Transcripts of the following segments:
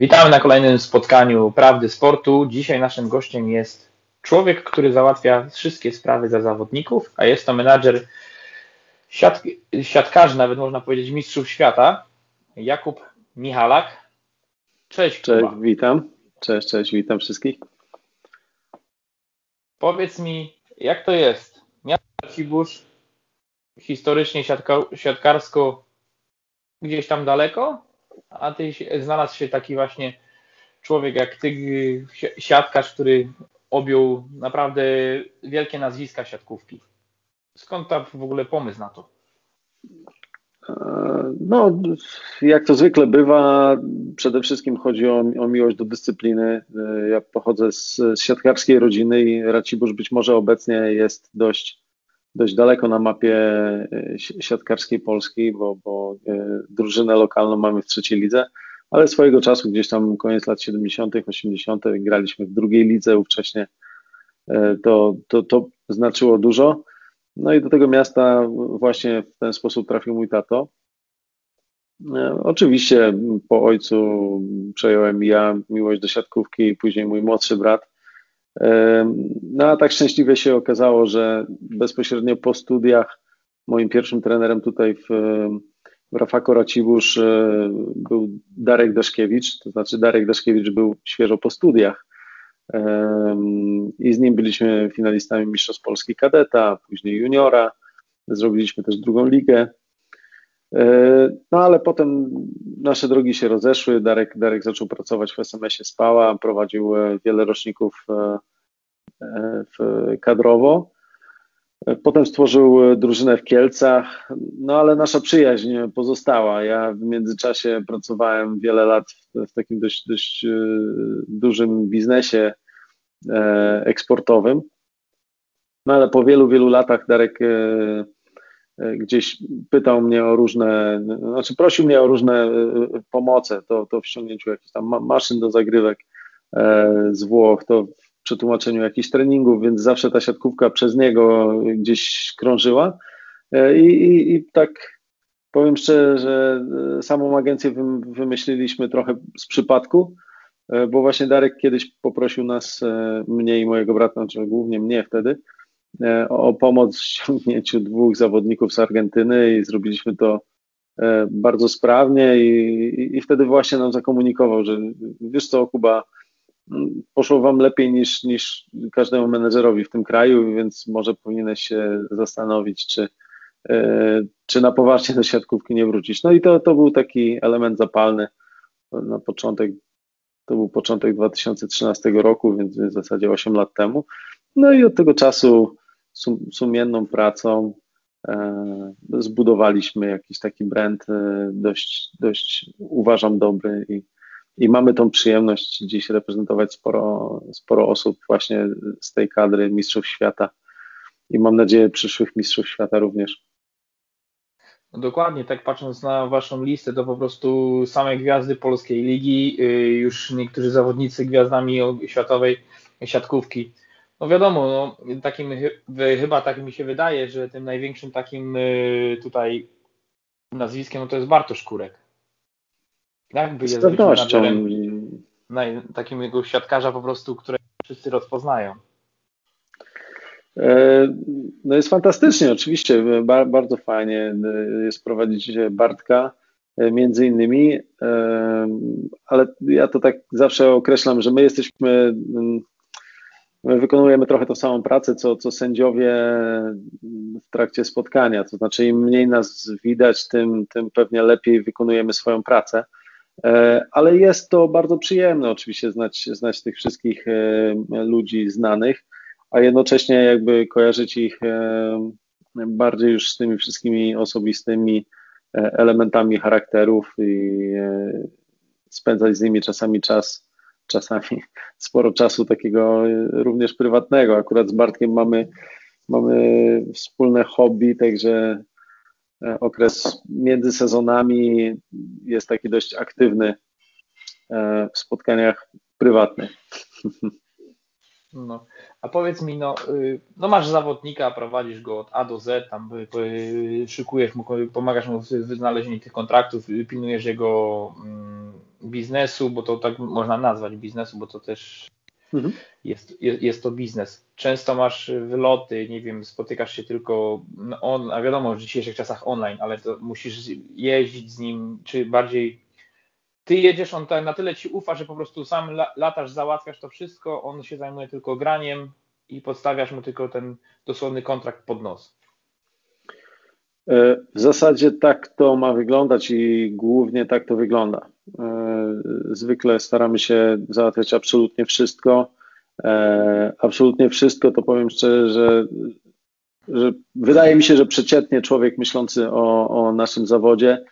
Witamy na kolejnym spotkaniu Prawdy Sportu. Dzisiaj naszym gościem jest człowiek, który załatwia wszystkie sprawy za zawodników, a jest to menadżer siat, siatkarzy, nawet można powiedzieć mistrzów świata, Jakub Michalak. Cześć. Cześć, Kuba. witam. Cześć, cześć, witam wszystkich. Powiedz mi, jak to jest? Miasto Cibórz, historycznie siatka, siatkarsko gdzieś tam daleko, a ty znalazł się taki właśnie człowiek jak ty, siatkarz, który objął naprawdę wielkie nazwiska siatkówki. Skąd tam w ogóle pomysł na to? No, jak to zwykle bywa, przede wszystkim chodzi o, o miłość do dyscypliny. Ja pochodzę z, z siatkarskiej rodziny i Racibórz być może obecnie jest dość, dość daleko na mapie e, siatkarskiej Polski, bo, bo e, drużynę lokalną mamy w trzeciej lidze, ale swojego czasu, gdzieś tam koniec lat 70., 80., graliśmy w drugiej lidze ówcześnie. E, to, to, to znaczyło dużo. No i do tego miasta właśnie w ten sposób trafił mój tato. Oczywiście po ojcu przejąłem ja miłość do siatkówki, później mój młodszy brat. No a tak szczęśliwie się okazało, że bezpośrednio po studiach moim pierwszym trenerem tutaj w, w Rafako Racibórz e, był Darek Daszkiewicz, to znaczy Darek Daszkiewicz był świeżo po studiach i z nim byliśmy finalistami Mistrzostw Polski Kadeta, później Juniora, zrobiliśmy też drugą ligę. E, no ale potem nasze drogi się rozeszły, Darek, Darek zaczął pracować w SMS-ie Spała, prowadził e, wiele roczników e, kadrowo. Potem stworzył drużynę w Kielcach, no ale nasza przyjaźń pozostała. Ja w międzyczasie pracowałem wiele lat w, takim dość, dość dużym biznesie eksportowym. No ale po wielu, wielu latach Darek gdzieś pytał mnie o różne, znaczy prosił mnie o różne e, pomoce, to, to w ściągnięciu jakichś tam maszyn do zagrywek e, z Włoch, to w przetłumaczeniu jakichś treningów, więc zawsze ta siatkówka przez niego gdzieś krążyła. I, i, i tak powiem szczerze, że samą agencję wymyśliliśmy trochę z przypadku, bo właśnie Darek kiedyś poprosił nas, mnie i mojego brata, znaczy głównie mnie wtedy, E, o pomoc w ściągnięciu dwóch zawodników z Argentyny i zrobiliśmy to e, bardzo sprawnie i, i wtedy właśnie nam zakomunikował, że wiesz co, Kuba, poszło wam lepiej niż, niż każdemu menedżerowi w tym kraju, więc może powinieneś się zastanowić, czy, e, czy na poważnie do siatkówki nie wrócić. No i to, to był taki element zapalny na początek, to był początek 2013 roku, więc w zasadzie 8 lat temu. No i od tego czasu sumienną pracą e, zbudowaliśmy jakiś taki brand e, dość, dość uważam dobry i, i mamy tą przyjemność dziś reprezentować sporo, sporo osób właśnie z tej kadry Mistrzów Świata i mam nadzieję przyszłych Mistrzów Świata również. No dokładnie, tak patrząc na Waszą listę, to po prostu same gwiazdy polskiej ligi, y, już niektórzy zawodnicy gwiazdami światowej siatkówki no wiadomo, no, takim, chyba tak mi się wydaje, że tym największym takim y, tutaj nazwiskiem no to jest Bartosz Kurek. Tak by jest pewnością. takim jego siatkarza po prostu, które wszyscy rozpoznają. E, no jest fantastycznie, oczywiście, bardzo fajnie jest prowadzić Bartka e, między innymi, e, ale ja to tak zawsze określam, że my jesteśmy My wykonujemy trochę tą samą pracę, co, co sędziowie w trakcie spotkania. To znaczy, im mniej nas widać, tym, tym pewnie lepiej wykonujemy swoją pracę. E, ale jest to bardzo przyjemne, oczywiście, znać, znać tych wszystkich e, ludzi znanych, a jednocześnie jakby kojarzyć ich e, bardziej już z tymi wszystkimi osobistymi elementami charakterów i spędzać z nimi czasami czas czasami sporo czasu takiego e, również prywatnego. Akurat z Bartkiem mamy, mamy wspólne hobby, także e, okres między sezonami jest taki dość aktywny e, w spotkaniach prywatnych. No. A powiedz mi, no, y, no masz zawodnika, prowadzisz go od A do Z, tam szykujesz mu, pomagasz mu w znalezieniu tych kontraktów, pilnujesz jego mm, biznesu, bo to tak można nazwać biznesu, bo to też mhm. jest, jest, jest to biznes. Często masz wyloty, nie wiem, spotykasz się tylko on, a wiadomo, w dzisiejszych czasach online, ale to musisz jeździć z nim, czy bardziej ty jedziesz, on tak na tyle ci ufa, że po prostu sam latasz, załatwiasz to wszystko, on się zajmuje tylko graniem i podstawiasz mu tylko ten dosłowny kontrakt pod nos. E, w zasadzie tak to ma wyglądać i głównie tak to wygląda. E, zwykle staramy się załatwiać absolutnie wszystko. E, absolutnie wszystko to powiem szczerze, że, że wydaje mi się, że przeciętnie człowiek myślący o, o naszym zawodzie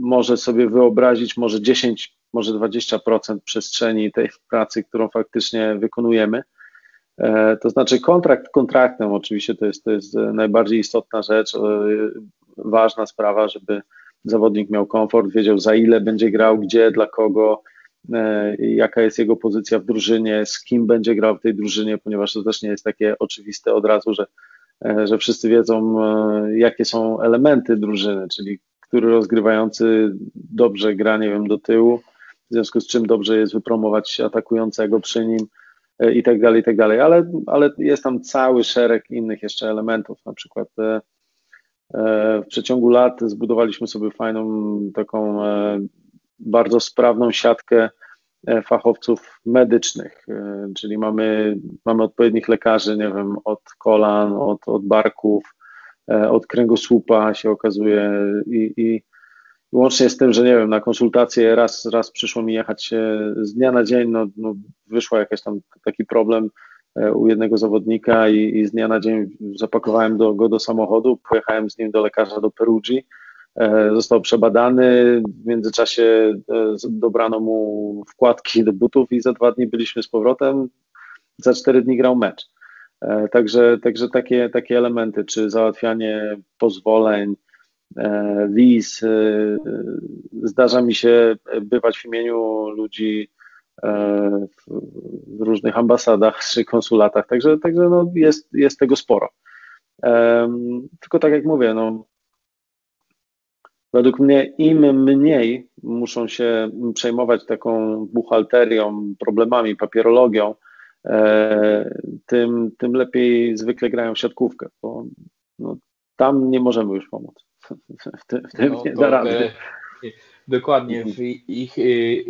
może sobie wyobrazić może 10, może 20% przestrzeni tej pracy, którą faktycznie wykonujemy. E, to znaczy kontrakt kontraktem oczywiście to jest, to jest najbardziej istotna rzecz, e, ważna sprawa, żeby zawodnik miał komfort, wiedział za ile będzie grał, gdzie, dla kogo, e, jaka jest jego pozycja w drużynie, z kim będzie grał w tej drużynie, ponieważ to też nie jest takie oczywiste od razu, że, że wszyscy wiedzą, jakie są elementy drużyny, czyli który rozgrywający dobrze gra, nie wiem, do tyłu, w związku z czym dobrze jest wypromować atakującego przy nim, E, i tak dalej, i tak dalej, ale, ale jest tam cały szereg innych jeszcze elementów, na przykład e, e, w przeciągu lat zbudowaliśmy sobie fajną, taką bardzo sprawną siatkę fachowców medycznych, czyli mamy, mamy odpowiednich lekarzy, nie wiem, od kolan, od, od barków, od kręgosłupa się okazuje i, i Łącznie z tym, że nie wiem, na konsultację raz, raz przyszło mi jechać z dnia na dzień, no, no wyszła jakiś tam taki problem e, u jednego zawodnika i, i z dnia na dzień zapakowałem do, go do samochodu, pojechałem z nim do lekarza do Perugii, e, został przebadany, w międzyczasie e, dobrano mu wkładki do butów i za dwa dni byliśmy z powrotem, za cztery dni grał mecz. Także, także takie, takie elementy, czy załatwianie pozwoleń, E, wiz. E, zdarza mi się bywać w imieniu ludzi e, w różnych ambasadach czy konsulatach, także, także no jest, jest tego sporo. Tylko tak jak mówię, no, według mnie im mniej muszą się przejmować taką buchalterią, problemami, papierologią, tym, tym lepiej zwykle grają w siatkówkę, bo no, tam nie możemy już pomóc w, tym, w tym no, nie da rady. Dokładnie, w ich,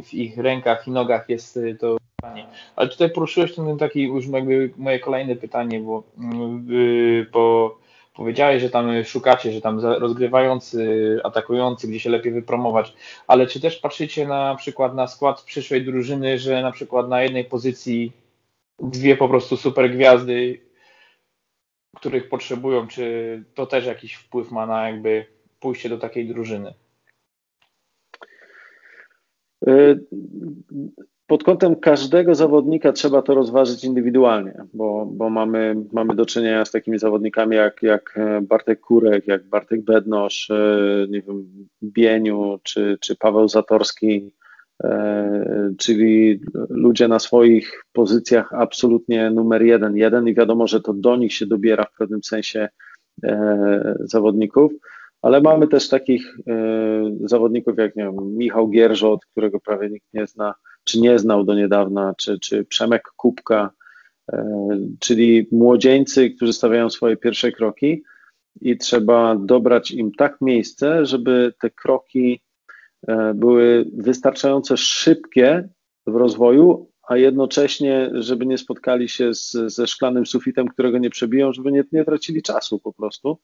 w ich rękach i nogach jest y, to pytanie. Ale tutaj poruszyłeś ten taki już jakby moje kolejne pytanie, bo, bo mm, powiedziałeś, że tam szukacie, że tam rozgrywający, atakujący, gdzie się lepiej wypromować, ale czy też patrzycie na przykład na skład przyszłej drużyny, że na przykład na jednej pozycji dwie po prostu super gwiazdy których potrzebują, czy to też jakiś wpływ ma na jakby pójście do takiej drużyny? Pod kątem każdego zawodnika trzeba to rozważyć indywidualnie, bo, bo mamy, mamy do czynienia z takimi zawodnikami jak, jak Bartek Kurek, jak Bartek Bednosz, y, nie wiem, Bieniu czy, czy Paweł Zatorski, E, czyli ludzie na swoich pozycjach absolutnie numer jeden, jeden i wiadomo, że to do nich się dobiera w pewnym sensie e, zawodników, ale mamy też takich e, zawodników jak nie wiem, Michał Gierżot, którego prawie nikt nie zna, czy nie znał do niedawna, czy, czy Przemek Kubka, czyli młodzieńcy, którzy stawiają swoje pierwsze kroki i trzeba dobrać im tak miejsce, żeby te kroki E, były wystarczająco szybkie w rozwoju, a jednocześnie, żeby nie spotkali się z, ze szklanym sufitem, którego nie przebiją, żeby nie, nie tracili czasu po prostu,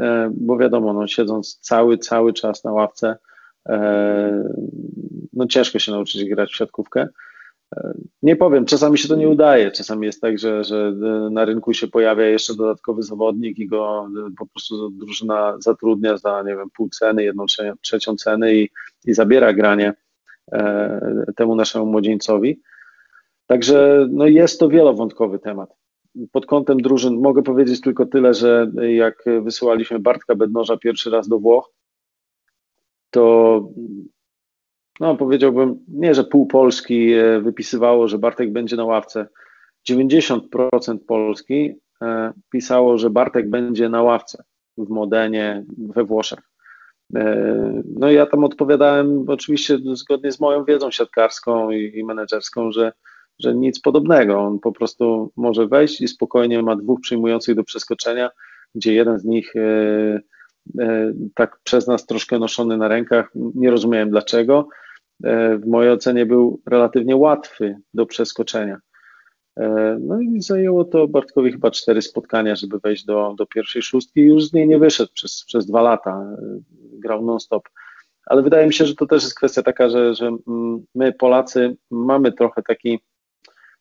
e, bo wiadomo, no, siedząc cały, cały czas na ławce, e, no ciężko się nauczyć grać w siatkówkę. Nie powiem, czasami się to nie udaje, czasami jest tak, że, że na rynku się pojawia jeszcze dodatkowy zawodnik i go po prostu drużyna zatrudnia za, nie wiem, pół ceny, jedną trzecią ceny i, i zabiera granie e, temu naszemu młodzieńcowi. Także no jest to wielowątkowy temat. Pod kątem drużyn mogę powiedzieć tylko tyle, że jak wysyłaliśmy Bartka Bednoża pierwszy raz do Włoch, to no powiedziałbym, nie, że pół Polski e, wypisywało, że Bartek będzie na ławce. 90% Polski e, pisało, że Bartek będzie na ławce w Modenie we Włoszech. No ja tam odpowiadałem oczywiście zgodnie z moją wiedzą siatkarską i, i menedżerską, że, że nic podobnego. On po prostu może wejść i spokojnie ma dwóch przyjmujących do przeskoczenia, gdzie jeden z nich tak przez nas troszkę noszony na rękach, nie rozumiałem dlaczego, w mojej ocenie był relatywnie łatwy do przeskoczenia. E, no i zajęło to Bartkowi chyba cztery spotkania, żeby wejść do, do pierwszej szóstki i już z niej nie wyszedł przez, przez dwa lata. E, grał non-stop. Ale wydaje mi się, że to też jest kwestia taka, że, że my Polacy mamy trochę taki,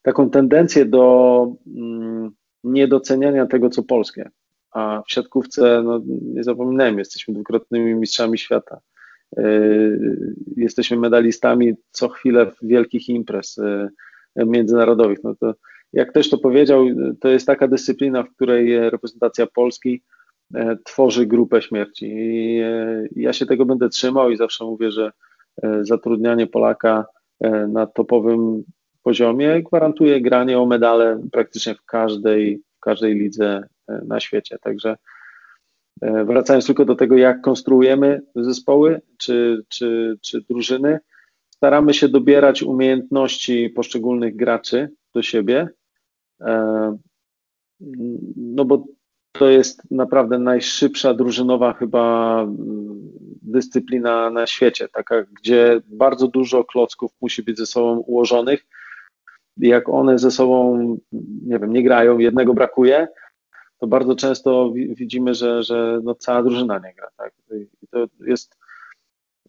taką tendencję do mm, niedoceniania tego, co polskie. A w siatkówce, no, nie zapominajmy, jesteśmy dwukrotnymi mistrzami świata. E, jesteśmy medalistami co chwilę wielkich imprez międzynarodowych. No to jak ktoś to powiedział, to jest taka dyscyplina, w której reprezentacja Polski e, tworzy grupę śmierci. I ja się tego będę trzymał i zawsze mówię, że zatrudnianie Polaka na topowym poziomie gwarantuje granie o medale praktycznie w każdej, w każdej lidze na świecie. Także wracając tylko do tego, jak konstruujemy zespoły czy, czy, czy drużyny, staramy się dobierać umiejętności poszczególnych graczy do siebie, e, no bo to jest naprawdę najszybsza drużynowa chyba dyscyplina na świecie, taka, gdzie bardzo dużo klocków musi być ze sobą ułożonych. Jak one ze sobą, nie wiem, nie grają, jednego brakuje, to bardzo często widzimy, że, że no cała drużyna nie gra. Tak? I to jest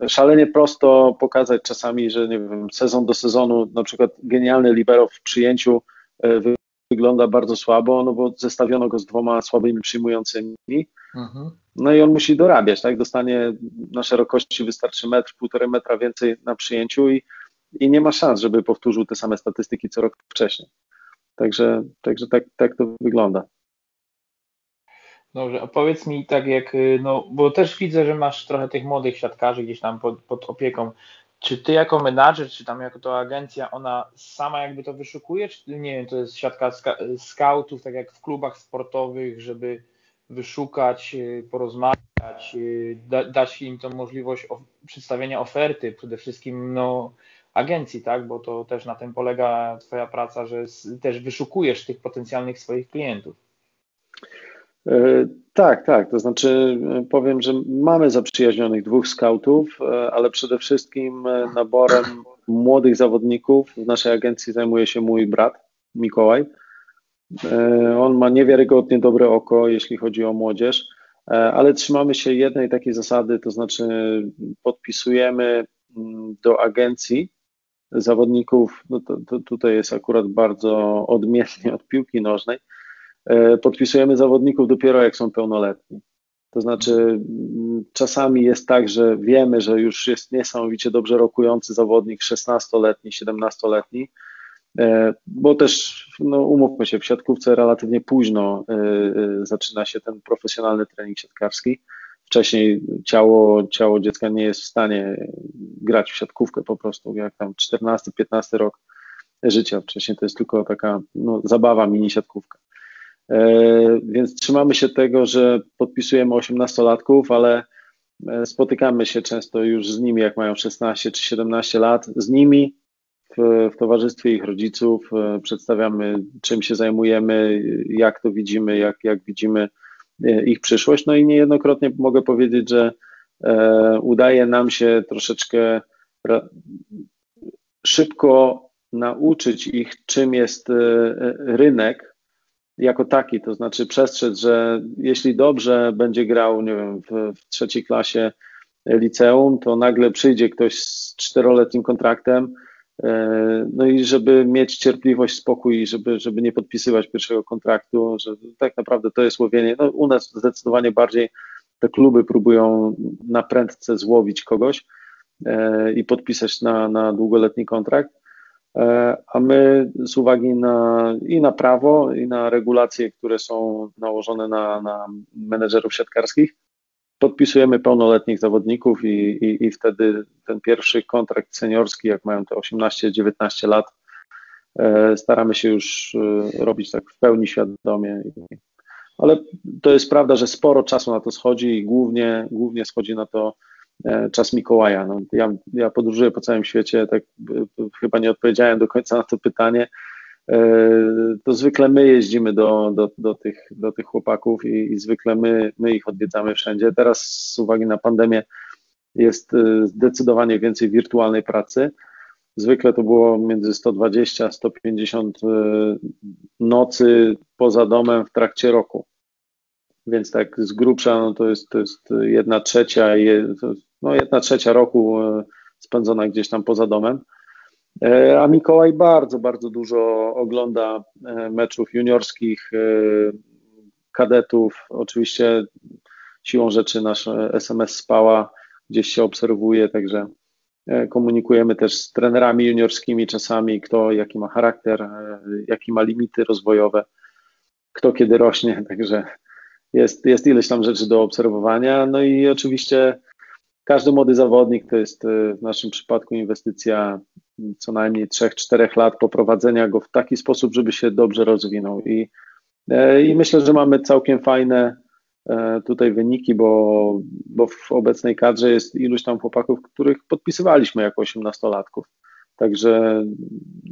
szalenie prosto pokazać czasami, że nie wiem, sezon do sezonu, na przykład genialny libero w przyjęciu e, wygląda bardzo słabo, no bo zestawiono go z dwoma słabymi przyjmującymi. Mhm. No i on musi dorabiać, tak? Dostanie na szerokości wystarczy metr, półtorej metra więcej na przyjęciu i, i nie ma szans, żeby powtórzył te same statystyki co rok wcześniej. Także, także tak, tak to wygląda. Dobrze, opowiedz mi tak jak, y, no bo też widzę, że masz trochę tych młodych siatkarzy gdzieś tam pod, pod opieką. Czy ty jako menadżer, czy tam jako to agencja, ona sama jakby to wyszukuje, czy nie wiem, to jest siatka scoutów, tak jak w klubach sportowych, żeby wyszukać, y, porozmawiać, y, da, dać im tą możliwość przedstawienia oferty, przede wszystkim no, agencji, tak, bo to też na tym polega twoja praca, że też wyszukujesz tych potencjalnych swoich klientów. E, tak, tak. To znaczy, e, powiem, że mamy zaprzyjaźnionych dwóch skautów, e, ale przede wszystkim naborem młodych zawodników w naszej agencji zajmuje się mój brat Mikołaj. On ma niewiarygodnie dobre oko, jeśli chodzi o młodzież, ale trzymamy się jednej takiej zasady, to znaczy podpisujemy mm, do agencji zawodników, no to, to tutaj jest akurat bardzo odmiennie od piłki nożnej, podpisujemy zawodników dopiero jak są pełnoletni. To znaczy, czasami jest tak, że wiemy, że już jest niesamowicie dobrze rokujący zawodnik 16-letni, 17-letni, e, bo też, no, umówmy się, w siatkówce relatywnie późno e, zaczyna się ten profesjonalny trening siatkarski. Wcześniej ciało, ciało dziecka nie jest w stanie grać w siatkówkę po prostu, jak tam 14-15 rok życia. Wcześniej to jest tylko taka no, zabawa, mini siatkówka. E, więc trzymamy się tego, że podpisujemy 18-latków, ale e, spotykamy się często już z nimi, jak mają 16 czy 17 lat, z nimi w, w towarzystwie ich rodziców, e, przedstawiamy czym się zajmujemy, jak to widzimy, jak, jak widzimy ich przyszłość. No i niejednokrotnie mogę powiedzieć, że udaje nam się troszeczkę szybko nauczyć ich, czym jest rynek jako taki, to znaczy przestrzec, że jeśli dobrze będzie grał, nie wiem, w, w trzeciej klasie liceum, to nagle przyjdzie ktoś z czteroletnim kontraktem, e, no i żeby mieć cierpliwość, spokój, żeby, żeby nie podpisywać pierwszego kontraktu, że tak naprawdę to jest łowienie. No, u nas zdecydowanie bardziej te kluby próbują na prędce złowić kogoś e, i podpisać na, na długoletni kontrakt. E, a my z uwagi na, i na prawo, i na regulacje, które są nałożone na, na menedżerów siatkarskich, podpisujemy pełnoletnich zawodników i, i, i wtedy ten pierwszy kontrakt seniorski, jak mają te 18-19 lat, e, staramy się już e, robić tak w pełni świadomie. ale to jest prawda, że sporo czasu na to schodzi i głównie, głównie schodzi na to czas Mikołaja. No, ja, ja podróżuję po całym świecie, tak chyba nie odpowiedziałem do końca na to pytanie. E, to zwykle my jeździmy do, do, do, tych, do tych chłopaków i, i zwykle my, my ich odwiedzamy wszędzie. Teraz z uwagi na pandemię jest e, zdecydowanie więcej wirtualnej pracy. Zwykle to było między 120 a 150 e, nocy poza domem w trakcie roku. Więc tak z grubsza no to, jest, to jest jedna trzecia, no jedna trzecia roku spędzona gdzieś tam poza domem. E, a Mikołaj bardzo, bardzo dużo ogląda e, meczów juniorskich, e, kadetów. Oczywiście siłą rzeczy nasz SMS spała, gdzieś się obserwuje, także komunikujemy też z trenerami juniorskimi czasami, kto jaki ma charakter, jaki ma limity rozwojowe, kto kiedy rośnie, także jest, jest ileś tam rzeczy do obserwowania. No i oczywiście każdy młody zawodnik to jest w naszym przypadku inwestycja co najmniej 3-4 lat poprowadzenia go w taki sposób, żeby się dobrze rozwinął. I, e, i myślę, że mamy całkiem fajne e, tutaj wyniki, bo, bo w obecnej kadrze jest iluś tam chłopaków, których podpisywaliśmy jako 18-latków. Także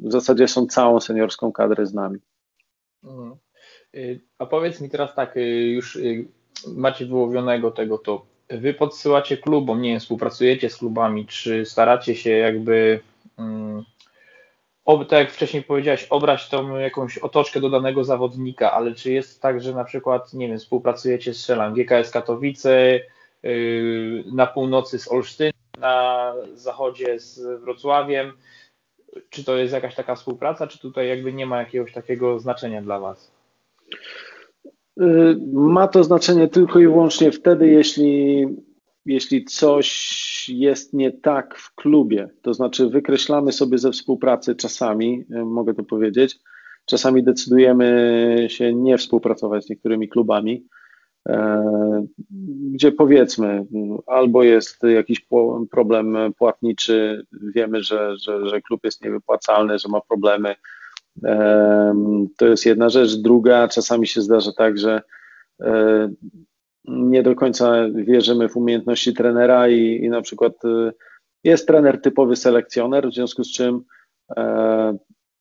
w zasadzie są całą seniorską kadrę z nami. Mhm. A powiedz mi teraz tak, y, już y, macie wyłowionego tego, to wy podsyłacie klubom, nie wiem, współpracujecie z klubami, czy staracie się jakby Mm, tak jak wcześniej powiedziałeś, obrać tą jakąś otoczkę do danego zawodnika, ale czy jest tak, że na przykład, nie wiem, współpracujecie z strzelam GKS Katowice, yy, na północy z Olsztynem, na zachodzie z Wrocławiem, czy to jest jakaś taka współpraca, czy tutaj jakby nie ma jakiegoś takiego znaczenia dla Was? Yy, ma to znaczenie tylko i wyłącznie wtedy, jeśli jeśli coś jest nie tak w klubie, to znaczy wykreślamy sobie ze współpracy czasami, e, mogę to powiedzieć, czasami decydujemy się nie współpracować z niektórymi klubami, e, gdzie powiedzmy, albo jest jakiś problem płatniczy, wiemy, że, że, że klub jest niewypłacalny, że ma problemy. E, to jest jedna rzecz. Druga, czasami się zdarza tak, że nie do końca wierzymy w umiejętności trenera i, i na przykład y, jest trener typowy selekcjoner, w związku z czym e,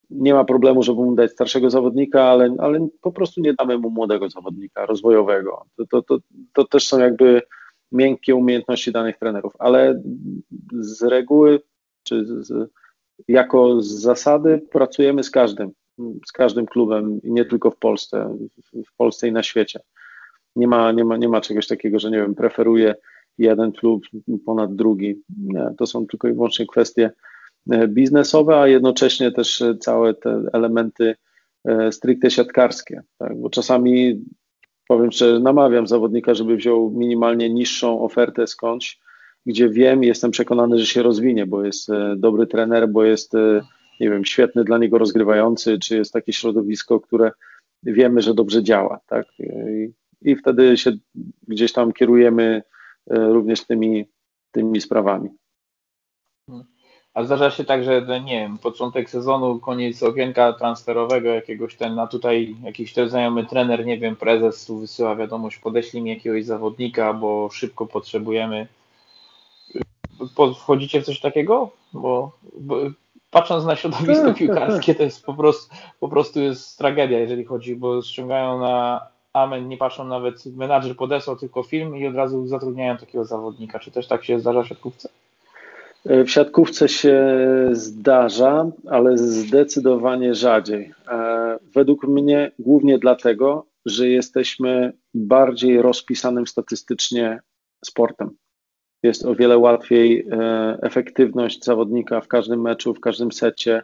nie ma problemu, żeby mu dać starszego zawodnika, ale, ale po prostu nie damy mu młodego zawodnika rozwojowego. To, to, to, to też są jakby miękkie umiejętności danych trenerów, ale z reguły czy z, jako z zasady pracujemy z każdym, z każdym klubem nie tylko w Polsce, w, w Polsce i na świecie. Nie ma, nie, ma, nie ma czegoś takiego, że nie wiem, preferuję jeden klub ponad drugi. Nie, to są tylko i wyłącznie kwestie e, biznesowe, a jednocześnie też e, całe te elementy e, stricte siatkarskie, tak? bo czasami powiem szczerze, namawiam zawodnika, żeby wziął minimalnie niższą ofertę skądś, gdzie wiem, jestem przekonany, że się rozwinie, bo jest dobry trener, bo jest, nie wiem, świetny dla niego rozgrywający, czy jest takie środowisko, które wiemy, że dobrze działa, tak? I i wtedy się gdzieś tam kierujemy e, również tymi, tymi sprawami. A zdarza się tak, że nie wiem, początek sezonu, koniec okienka transferowego jakiegoś ten, a tutaj jakiś ten znajomy trener, nie wiem, prezes tu wysyła wiadomość, podeślij mi jakiegoś zawodnika, bo szybko potrzebujemy. Wchodzicie w coś takiego? Bo, bo patrząc na środowisko tak, tak, piłkarskie, tak. to jest po prostu, po prostu jest tragedia, jeżeli chodzi, bo ściągają na amen, nie patrzą nawet, menadżer podesłał tylko film i od razu zatrudniają takiego zawodnika. Czy też tak się zdarza w siatkówce? W siatkówce się zdarza, ale zdecydowanie rzadziej. E, według mnie głównie dlatego, że jesteśmy bardziej rozpisanym statystycznie sportem. Jest o wiele łatwiej e, efektywność zawodnika w każdym meczu, w każdym secie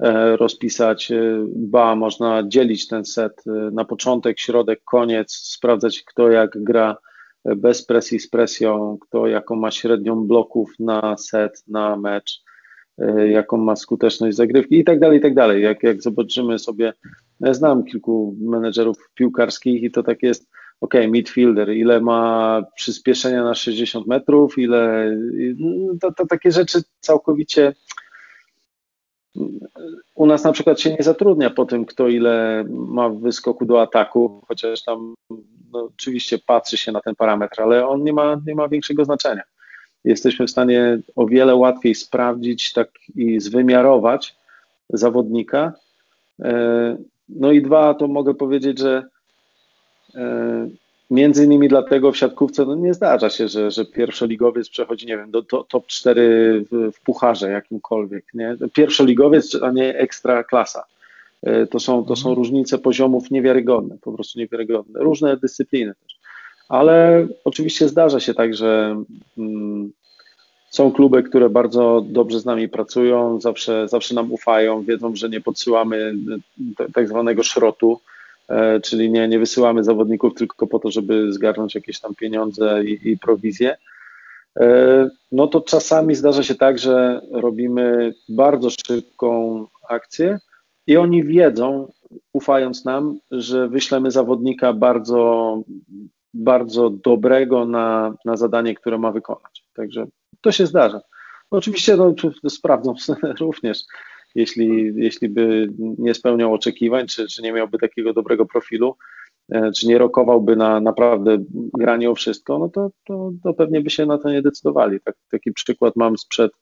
E, rozpisać, e, ba, można dzielić ten set na początek, środek, koniec, sprawdzać kto jak gra bez presji, z presją, kto jaką ma średnią bloków na set, na mecz, jaką ma skuteczność zagrywki i tak dalej, i tak dalej. Jak, jak zobaczymy sobie, ja znam kilku menedżerów piłkarskich i to tak jest, ok, midfielder, ile ma przyspieszenia na 60 metrów, ile, to, to takie rzeczy całkowicie u nas na przykład się nie zatrudnia po tym, kto ile ma wyskoku do ataku, chociaż tam no, oczywiście patrzy się na ten parametr, ale on nie ma, nie ma większego znaczenia. Jesteśmy w stanie o wiele łatwiej sprawdzić tak i zwymiarować zawodnika. E, no i dwa, to mogę powiedzieć, że Między innymi dlatego w siatkówce no nie zdarza się, że, że pierwszoligowiec przechodzi, nie wiem, do, top 4 w, w pucharze jakimkolwiek. Nie? Pierwszoligowiec, a nie ekstra klasa. E, to są, to są mhm. różnice poziomów niewiarygodne, po prostu niewiarygodne. Różne dyscypliny też. Ale oczywiście zdarza się tak, że mm, są kluby, które bardzo dobrze z nami pracują, zawsze, zawsze nam ufają, wiedzą, że nie podsyłamy tak zwanego szrotu, E, czyli nie, nie wysyłamy zawodników tylko po to, żeby zgarnąć jakieś tam pieniądze i, i prowizje, e, no to czasami zdarza się tak, że robimy bardzo szybką akcję i oni wiedzą, ufając nam, że wyślemy zawodnika bardzo, bardzo dobrego na, na zadanie, które ma wykonać. Także to się zdarza. Oczywiście no, sprawdzą również jeśli, jeśli by nie spełniał oczekiwań, czy, czy nie miałby takiego dobrego profilu, e, czy nie rokowałby na naprawdę granie o wszystko, no to, to, to pewnie by się na to nie decydowali. Tak, taki przykład mam sprzed,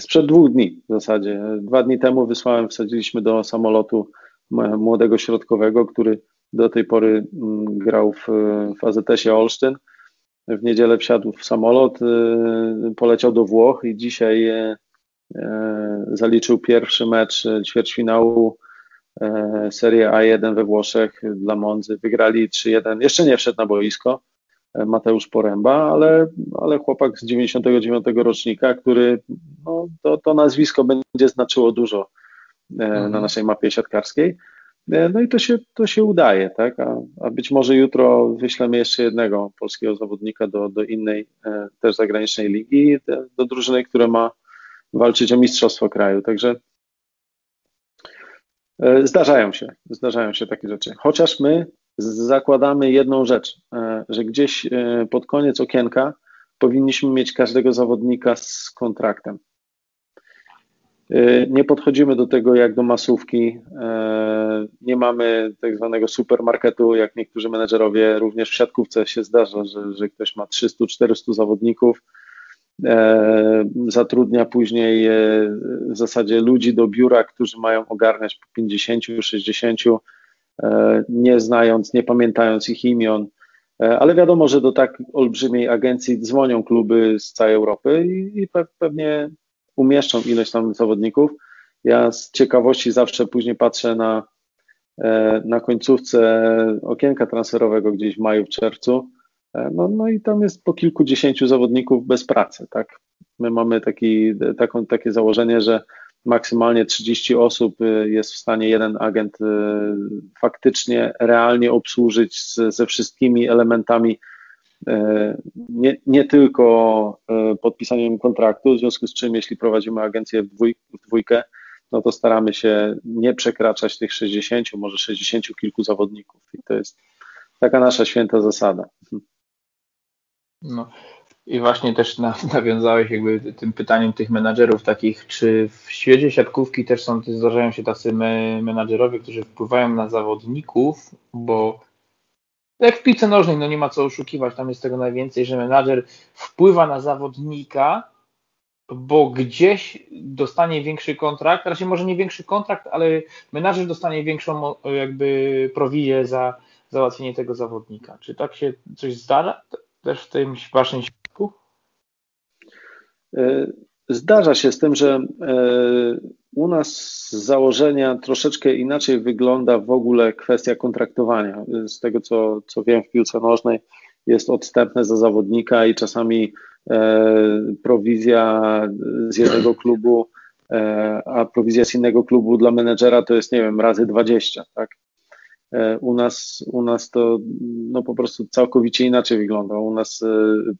sprzed dwóch dni w zasadzie. Dwa dni temu wysłałem, wsadziliśmy do samolotu młodego środkowego, który do tej pory mm, grał w, w AZS-ie Olsztyn. W niedzielę wsiadł w samolot, e, poleciał do Włoch i dzisiaj e, zaliczył pierwszy mecz e, ćwierćfinału e, Serie A1 we Włoszech dla Monzy. Wygrali 3-1. Jeszcze nie wszedł na boisko Mateusz Poręba, ale, ale chłopak z 99 rocznika, który no, to, to nazwisko będzie znaczyło dużo mhm. na naszej mapie siatkarskiej. No i to się, to się udaje, tak? A, a być może jutro wyślemy jeszcze jednego polskiego zawodnika do, do innej też zagranicznej ligi, do drużyny, która ma walczyć o mistrzostwo kraju. Także e, zdarzają się, zdarzają się takie rzeczy. Chociaż my zakładamy jedną rzecz, e, że gdzieś e, pod koniec okienka powinniśmy mieć każdego zawodnika z kontraktem. Nie podchodzimy do tego jak do masówki, nie mamy tak zwanego supermarketu, jak niektórzy menedżerowie, również w siatkówce się zdarza, że, że ktoś ma 300-400 zawodników, zatrudnia później e, w zasadzie ludzi do biura, którzy mają ogarniać po 50, 60, e, nie znając, nie pamiętając ich imion. Ale wiadomo, że do tak olbrzymiej agencji dzwonią kluby z całej Europy i, pewnie umieszczą ileś tam zawodników. Ja z ciekawości zawsze później patrzę na, na końcówce okienka transferowego gdzieś w maju, w czerwcu E, no, no i tam jest po kilkudziesięciu zawodników bez pracy, tak? My mamy taki, taką, takie założenie, że maksymalnie 30 osób e, jest w stanie jeden agent e, faktycznie, realnie obsłużyć z, ze wszystkimi elementami, nie, nie tylko podpisaniem kontraktu, w związku z czym jeśli prowadzimy agencję w, dwój, w dwójkę, no to staramy się nie przekraczać tych 60, może 60 kilku zawodników i to jest taka nasza święta zasada. No. I właśnie też nawiązałeś jakby tym pytaniem tych menadżerów takich, czy w świecie siatkówki też są, zdarzają się tacy menadżerowie, którzy wpływają na zawodników, bo jak w piłce nożnej, no nie ma co oszukiwać, tam jest tego najwięcej, że menadżer wpływa na zawodnika, bo gdzieś dostanie większy kontrakt, raczej może nie większy kontrakt, ale menadżer dostanie większą jakby prowizję za załatwienie tego zawodnika. Czy tak się coś zdarza? Też w tym waszym świadku? E, zdarza się z tym, że e, u nas z założenia troszeczkę inaczej wygląda w ogóle kwestia kontraktowania. Z tego, co, co wiem w piłce nożnej, jest odstępne za zawodnika i czasami e, prowizja z jednego klubu, a prowizja z innego klubu dla menedżera to jest, nie wiem, razy 20, tak? E, u nas, u nas to no, po prostu całkowicie inaczej wygląda. U nas e,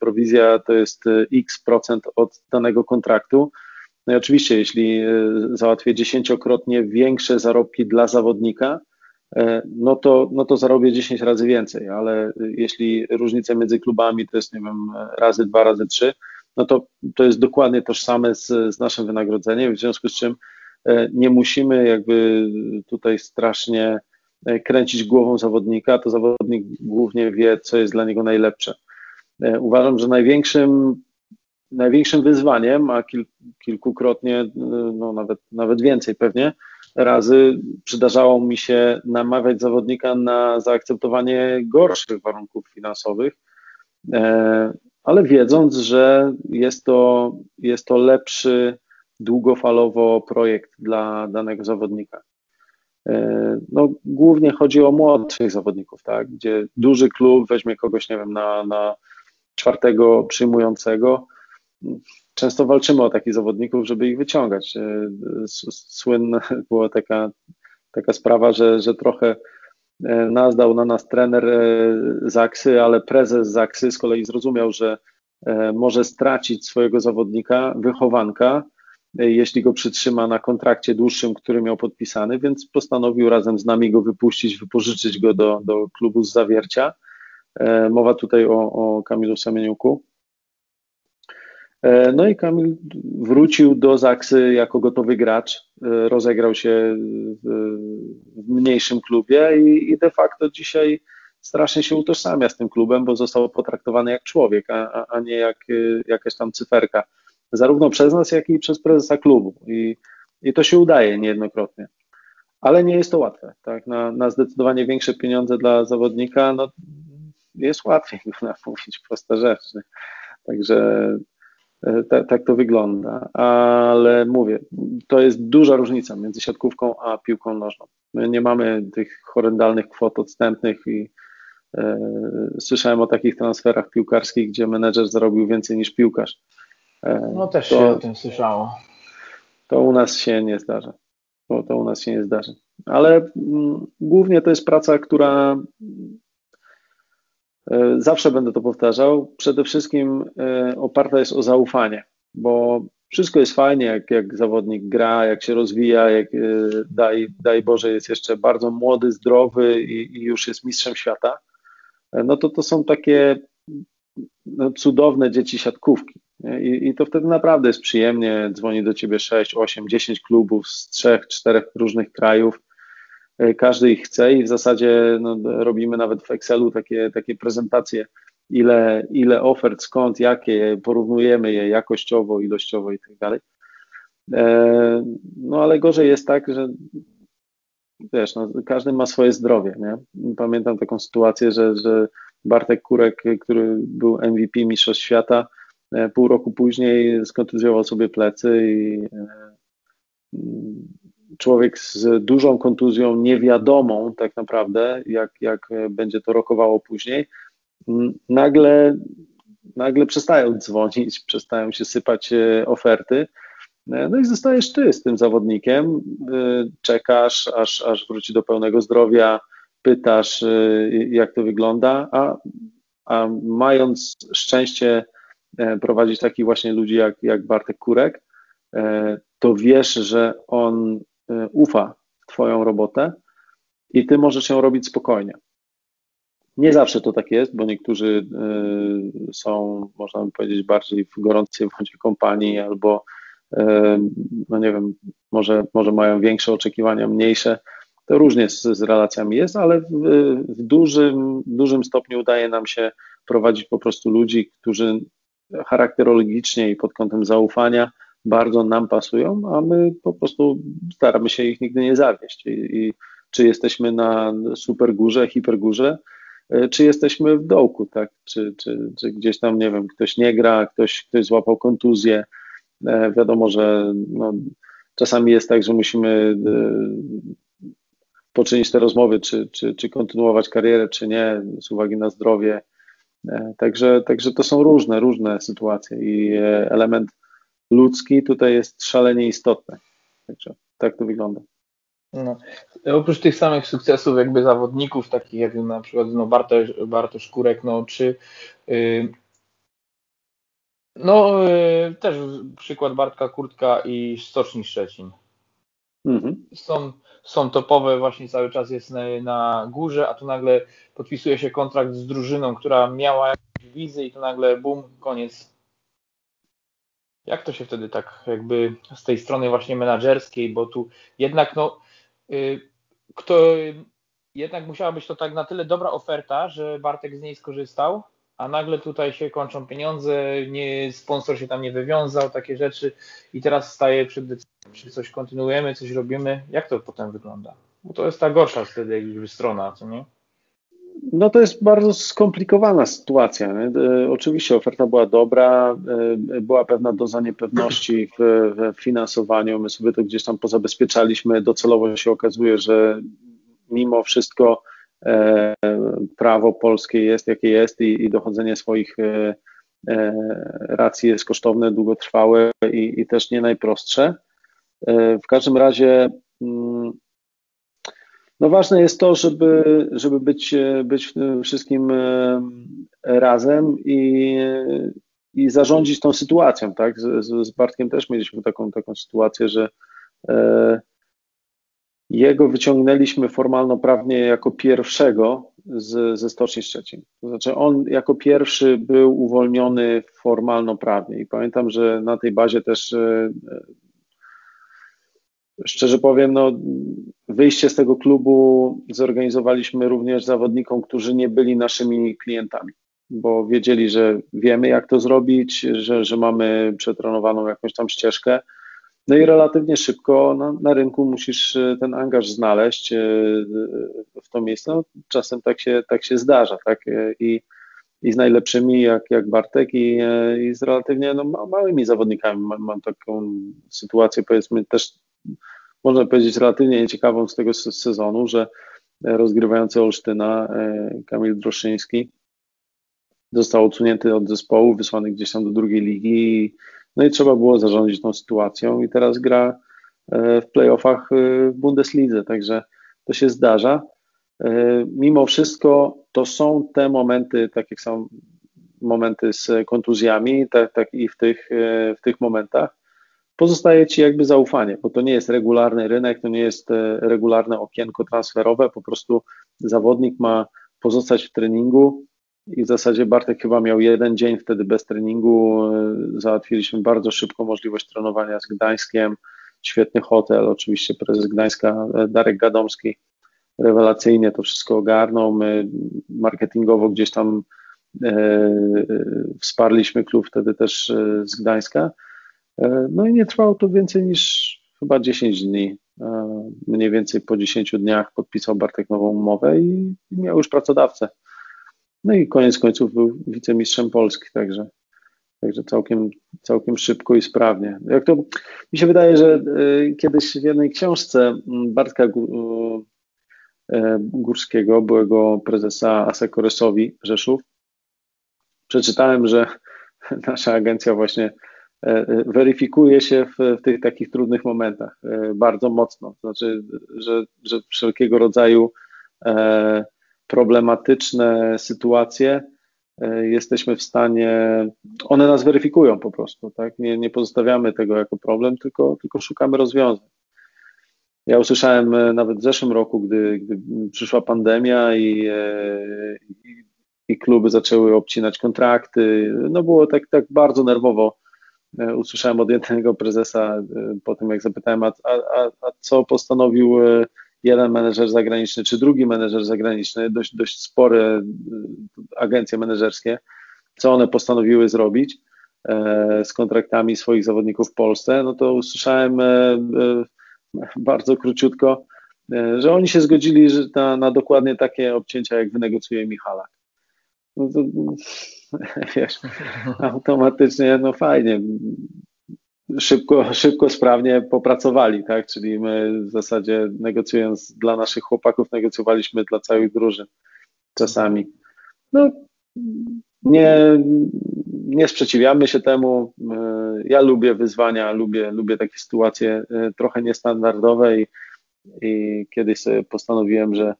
prowizja to jest e, x procent od danego kontraktu. No i oczywiście, jeśli załatwię dziesięciokrotnie większe zarobki dla zawodnika, no to, no to zarobię 10 razy więcej, ale jeśli różnica między klubami to jest, nie wiem, razy dwa, razy trzy, no to to jest dokładnie tożsame z, z naszym wynagrodzeniem, w związku z czym nie musimy jakby tutaj strasznie kręcić głową zawodnika, to zawodnik głównie wie, co jest dla niego najlepsze. Uważam, że największym, największym wyzwaniem, a kil, kilkukrotnie, no nawet, nawet więcej pewnie, razy przydarzało mi się namawiać zawodnika na zaakceptowanie gorszych warunków finansowych, e, ale wiedząc, że jest to, jest to lepszy długofalowo projekt dla danego zawodnika. E, no, głównie chodzi o młodszych zawodników, tak, gdzie duży klub weźmie kogoś, nie wiem, na, na czwartego przyjmującego, często walczymy o takich zawodników, żeby ich wyciągać. E, słynna była taka, taka sprawa, że, że trochę e, nas dał na nas trener Zaksy, ale prezes Zaksy z kolei zrozumiał, że może stracić swojego zawodnika, wychowanka, jeśli go przytrzyma na kontrakcie dłuższym, który miał podpisany, więc postanowił razem z nami go wypuścić, wypożyczyć go do, do klubu z zawiercia. Mowa tutaj o, o Kamilu Samieniuku. E, no i Kamil wrócił do Zaksy jako gotowy gracz, e, rozegrał się w mniejszym klubie i, i de facto dzisiaj strasznie się utożsamia z tym klubem, bo został potraktowany jak człowiek, a, a nie jak e, jakaś tam cyferka. Zarówno przez nas, jak i przez prezesa klubu. I, i to się udaje niejednokrotnie. Ale nie jest to łatwe. Tak? Na, na zdecydowanie większe pieniądze dla zawodnika no, jest łatwiej, można mówić proste rzeczy. Także tak, tak to wygląda, ale mówię, to jest duża różnica między siatkówką a piłką nożną. My nie mamy tych horrendalnych kwot odstępnych i e, słyszałem o takich transferach piłkarskich, gdzie menedżer zarobił więcej niż piłkarz. No też to, się o tym słyszało. To u nas się nie zdarza. To, to u nas się nie zdarzy. Ale mm, głównie to jest praca, która E, zawsze będę to powtarzał. Przede wszystkim e, oparta jest o zaufanie, bo wszystko jest fajnie, jak, jak zawodnik gra, jak się rozwija, jak e, daj, daj Boże jest jeszcze bardzo młody, zdrowy i, i już jest mistrzem świata. No to to są takie no, cudowne dzieci siatkówki. I, I, to wtedy naprawdę jest przyjemnie. Dzwoni do ciebie 6, 8, 10 klubów z trzech, czterech różnych krajów E, każdy ich chce i w zasadzie no, robimy nawet w Excelu takie, takie prezentacje, ile, ile ofert, skąd, jakie, porównujemy je jakościowo, ilościowo i tak dalej. E, no ale gorzej jest tak, że wiesz, no, każdy ma swoje zdrowie, nie? Pamiętam taką sytuację, że, że Bartek Kurek, który był MVP Mistrzostw Świata, pół roku później skontuzjował sobie plecy i człowiek z dużą kontuzją, niewiadomą tak naprawdę, jak, jak będzie to rokowało później, nagle, nagle przestają dzwonić, przestają się sypać e, oferty. E, no i zostajesz ty z tym zawodnikiem, e, czekasz, aż, aż wróci do pełnego zdrowia, pytasz, jak to wygląda, a, a mając szczęście prowadzić takich właśnie ludzi jak, jak Bartek Kurek, to wiesz, że on E, ufa w Twoją robotę i Ty możesz ją robić spokojnie. Nie zawsze to tak jest, bo niektórzy e, są, można by powiedzieć, bardziej w gorącej wodzie kompanii albo, e, no nie wiem, może, może mają większe oczekiwania, mniejsze. To różnie z, z relacjami jest, ale w, w dużym, dużym stopniu udaje nam się prowadzić po prostu ludzi, którzy charakterologicznie i pod kątem zaufania bardzo nam pasują, a my po prostu staramy się ich nigdy nie zawieść. I, i czy jesteśmy na super górze, hipergórze, e, czy jesteśmy w dołku, tak? Czy, czy, czy gdzieś tam, nie wiem, ktoś nie gra, ktoś, ktoś złapał kontuzję. E, wiadomo, że no, czasami jest tak, że musimy e, poczynić te rozmowy, czy, czy, czy kontynuować karierę, czy nie, z uwagi na zdrowie. Także, także to są różne, różne sytuacje i element ludzki tutaj jest szalenie istotny. Także tak to wygląda. No. Oprócz tych samych sukcesów jakby zawodników, takich jak na przykład no Bartosz, Bartosz Kurek, no czy yy, no yy, też przykład Bartka Kurtka i Stoczni Szczecin. Mhm. Są, są topowe, właśnie cały czas jest na, na, górze, a tu nagle podpisuje się kontrakt z drużyną, która miała jakąś wizję i to nagle bum, koniec Jak to się wtedy tak jakby z tej strony właśnie menadżerskiej, bo tu jednak no y, kto jednak musiała być to tak na tyle dobra oferta, że Bartek z niej skorzystał, a nagle tutaj się kończą pieniądze, nie, sponsor się tam nie wywiązał, takie rzeczy i teraz staje przed decyzją, czy coś kontynuujemy, coś robimy. Jak to potem wygląda? Bo to jest ta gorsza wtedy jakby strona, co nie? No to jest bardzo skomplikowana sytuacja. E, oczywiście oferta była dobra, e, była pewna doza niepewności w, w finansowaniu, my sobie to gdzieś tam pozabezpieczaliśmy. Docelowo się okazuje, że mimo wszystko e, prawo polskie jest jakie jest i, i dochodzenie swoich racji jest kosztowne, długotrwałe i, i też nie najprostsze. W każdym razie mm, no ważne jest to, żeby, żeby być, być w tym wszystkim e, razem i, i zarządzić tą sytuacją, tak? Z, z Bartkiem też mieliśmy taką, taką sytuację, że e, jego wyciągnęliśmy formalno-prawnie jako pierwszego z, ze Stoczni Szczecin. To znaczy on jako pierwszy był uwolniony formalno-prawnie i pamiętam, że na tej bazie też e, Szczerze powiem, no, wyjście z tego klubu zorganizowaliśmy również zawodnikom, którzy nie byli naszymi klientami, bo wiedzieli, że wiemy, jak to zrobić, że, że mamy przetrenowaną jakąś tam ścieżkę. No i relatywnie szybko na, na rynku musisz e, ten angaż znaleźć e, w to miejsce. No, czasem tak się, tak się zdarza, tak? E, I, i z najlepszymi, jak, jak Bartek, i, i z relatywnie no, małymi zawodnikami. Mam, mam taką sytuację, powiedzmy, też można powiedzieć, relatywnie nieciekawą z tego sezonu, że rozgrywający Olsztyna e, Kamil Droszyński został odsunięty od zespołu, wysłany gdzieś tam do drugiej ligi. No i trzeba było zarządzić tą sytuacją i teraz gra e, w playoffach e, w Bundeslidze, także to się zdarza. Mimo wszystko to są te momenty, tak jak są momenty z kontuzjami, tak, tak i w tych, w tych momentach pozostaje ci jakby zaufanie, bo to nie jest regularny rynek, to nie jest e, regularne okienko transferowe, po prostu zawodnik ma pozostać w treningu i w zasadzie Bartek chyba miał jeden dzień wtedy bez treningu, e, załatwiliśmy bardzo szybko możliwość trenowania z Gdańskiem, świetny hotel, oczywiście prezes Gdańska e, Darek Gadomski rewelacyjnie to wszystko ogarnął, my marketingowo gdzieś tam e, wsparliśmy klub wtedy też z Gdańska, E, no i nie trwało to więcej niż chyba 10 dni. E, mniej więcej po 10 dniach podpisał Bartek nową umowę i miał już pracodawcę. No i koniec końców był wicemistrzem Polski, także, także całkiem, całkiem szybko i sprawnie. Jak to mi się wydaje, że e, kiedyś w jednej książce Bartka Górskiego, byłego prezesa Asekoresowi Rzeszów, przeczytałem, że nasza agencja właśnie E, e, weryfikuje się w, w, tych takich trudnych momentach e, bardzo mocno. Znaczy, że, że wszelkiego rodzaju problematyczne sytuacje jesteśmy w stanie, one nas weryfikują po prostu, tak? Nie, nie pozostawiamy tego jako problem, tylko, tylko szukamy rozwiązań. Ja usłyszałem nawet w zeszłym roku, gdy, gdy przyszła pandemia i, i, i kluby zaczęły obcinać kontrakty, no było tak, tak bardzo nerwowo E, usłyszałem od jednego prezesa e, po tym, jak zapytałem, a, a, a co postanowił e, jeden menedżer zagraniczny, czy drugi menedżer zagraniczny, dość, dość spore agencje menedżerskie, co one postanowiły zrobić z kontraktami swoich zawodników w Polsce, no to usłyszałem bardzo króciutko, że oni się zgodzili na, na dokładnie takie obcięcia, jak wynegocjuje Michalak. No to, wiesz, automatycznie, no fajnie, szybko, szybko, sprawnie popracowali, tak? Czyli my w zasadzie negocjując dla naszych chłopaków, negocjowaliśmy dla całych drużyn czasami. No, nie, nie sprzeciwiamy się temu. Ja lubię wyzwania, lubię, lubię takie sytuacje e, trochę niestandardowe i, i kiedyś sobie postanowiłem, że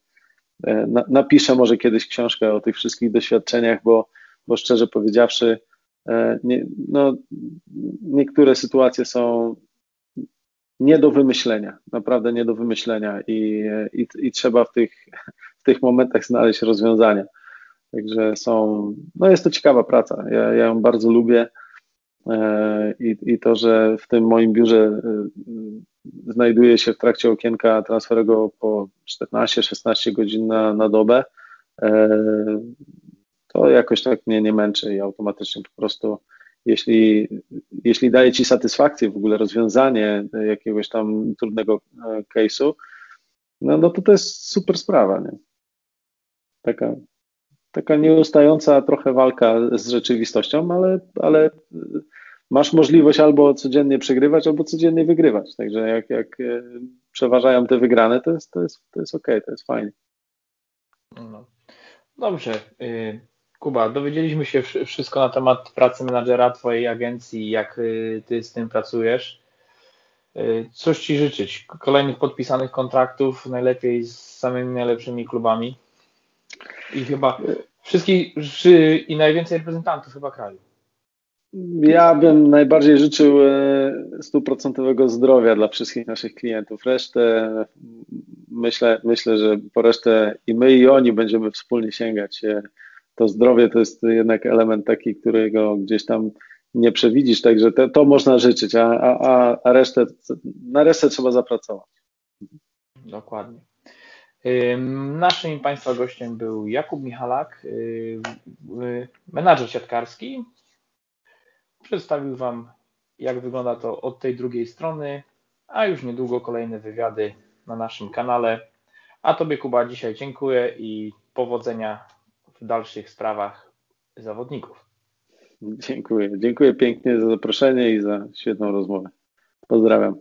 e, napiszę może kiedyś książkę o tych wszystkich doświadczeniach, bo bo szczerze powiedziawszy, e, nie, no, niektóre sytuacje są nie do wymyślenia, naprawdę nie do wymyślenia i, i, i trzeba w tych, w tych momentach znaleźć rozwiązania. Także są, no jest to ciekawa praca. Ja, ja ją bardzo lubię. i, i to, że w tym moim biurze znajduje się w trakcie okienka transferowego po 14-16 godzin na, na dobę, to jakoś tak mnie nie męczy i automatycznie po prostu jeśli, jeśli daje Ci satysfakcję w ogóle rozwiązanie jakiegoś tam trudnego e, case'u, no, no to to jest super sprawa, nie? Taka, taka nieustająca trochę walka z rzeczywistością, ale, ale masz możliwość albo codziennie przegrywać, albo codziennie wygrywać. Także jak, jak e, przeważają te wygrane, to jest, to jest, to jest ok, to jest fajnie. No. Dobrze. Y, Kuba, dowiedzieliśmy się wszystko na temat pracy menadżera Twojej agencji, jak y, Ty z tym pracujesz. Y, cóż Ci życzyć? Kolejnych podpisanych kontraktów, najlepiej z samymi najlepszymi klubami i chyba wszystkich i najwięcej reprezentantów chyba kraju. Ja bym najbardziej życzył e, stuprocentowego zdrowia dla wszystkich naszych klientów. Resztę myślę, myślę, że po resztę i my i oni będziemy wspólnie sięgać to zdrowie to jest jednak element taki, którego gdzieś tam nie przewidzisz, także to, to można życzyć, a, a, a resztę, na resztę trzeba zapracować. Dokładnie. Naszym Państwa gościem był Jakub Michalak, menadżer siatkarski. Przedstawił Wam, jak wygląda to od tej drugiej strony, a już niedługo kolejne wywiady na naszym kanale. A Tobie, Kuba, dzisiaj dziękuję i powodzenia w dalszych sprawach zawodników. Dziękuję. Dziękuję pięknie za zaproszenie i za świetną rozmowę. Pozdrawiam.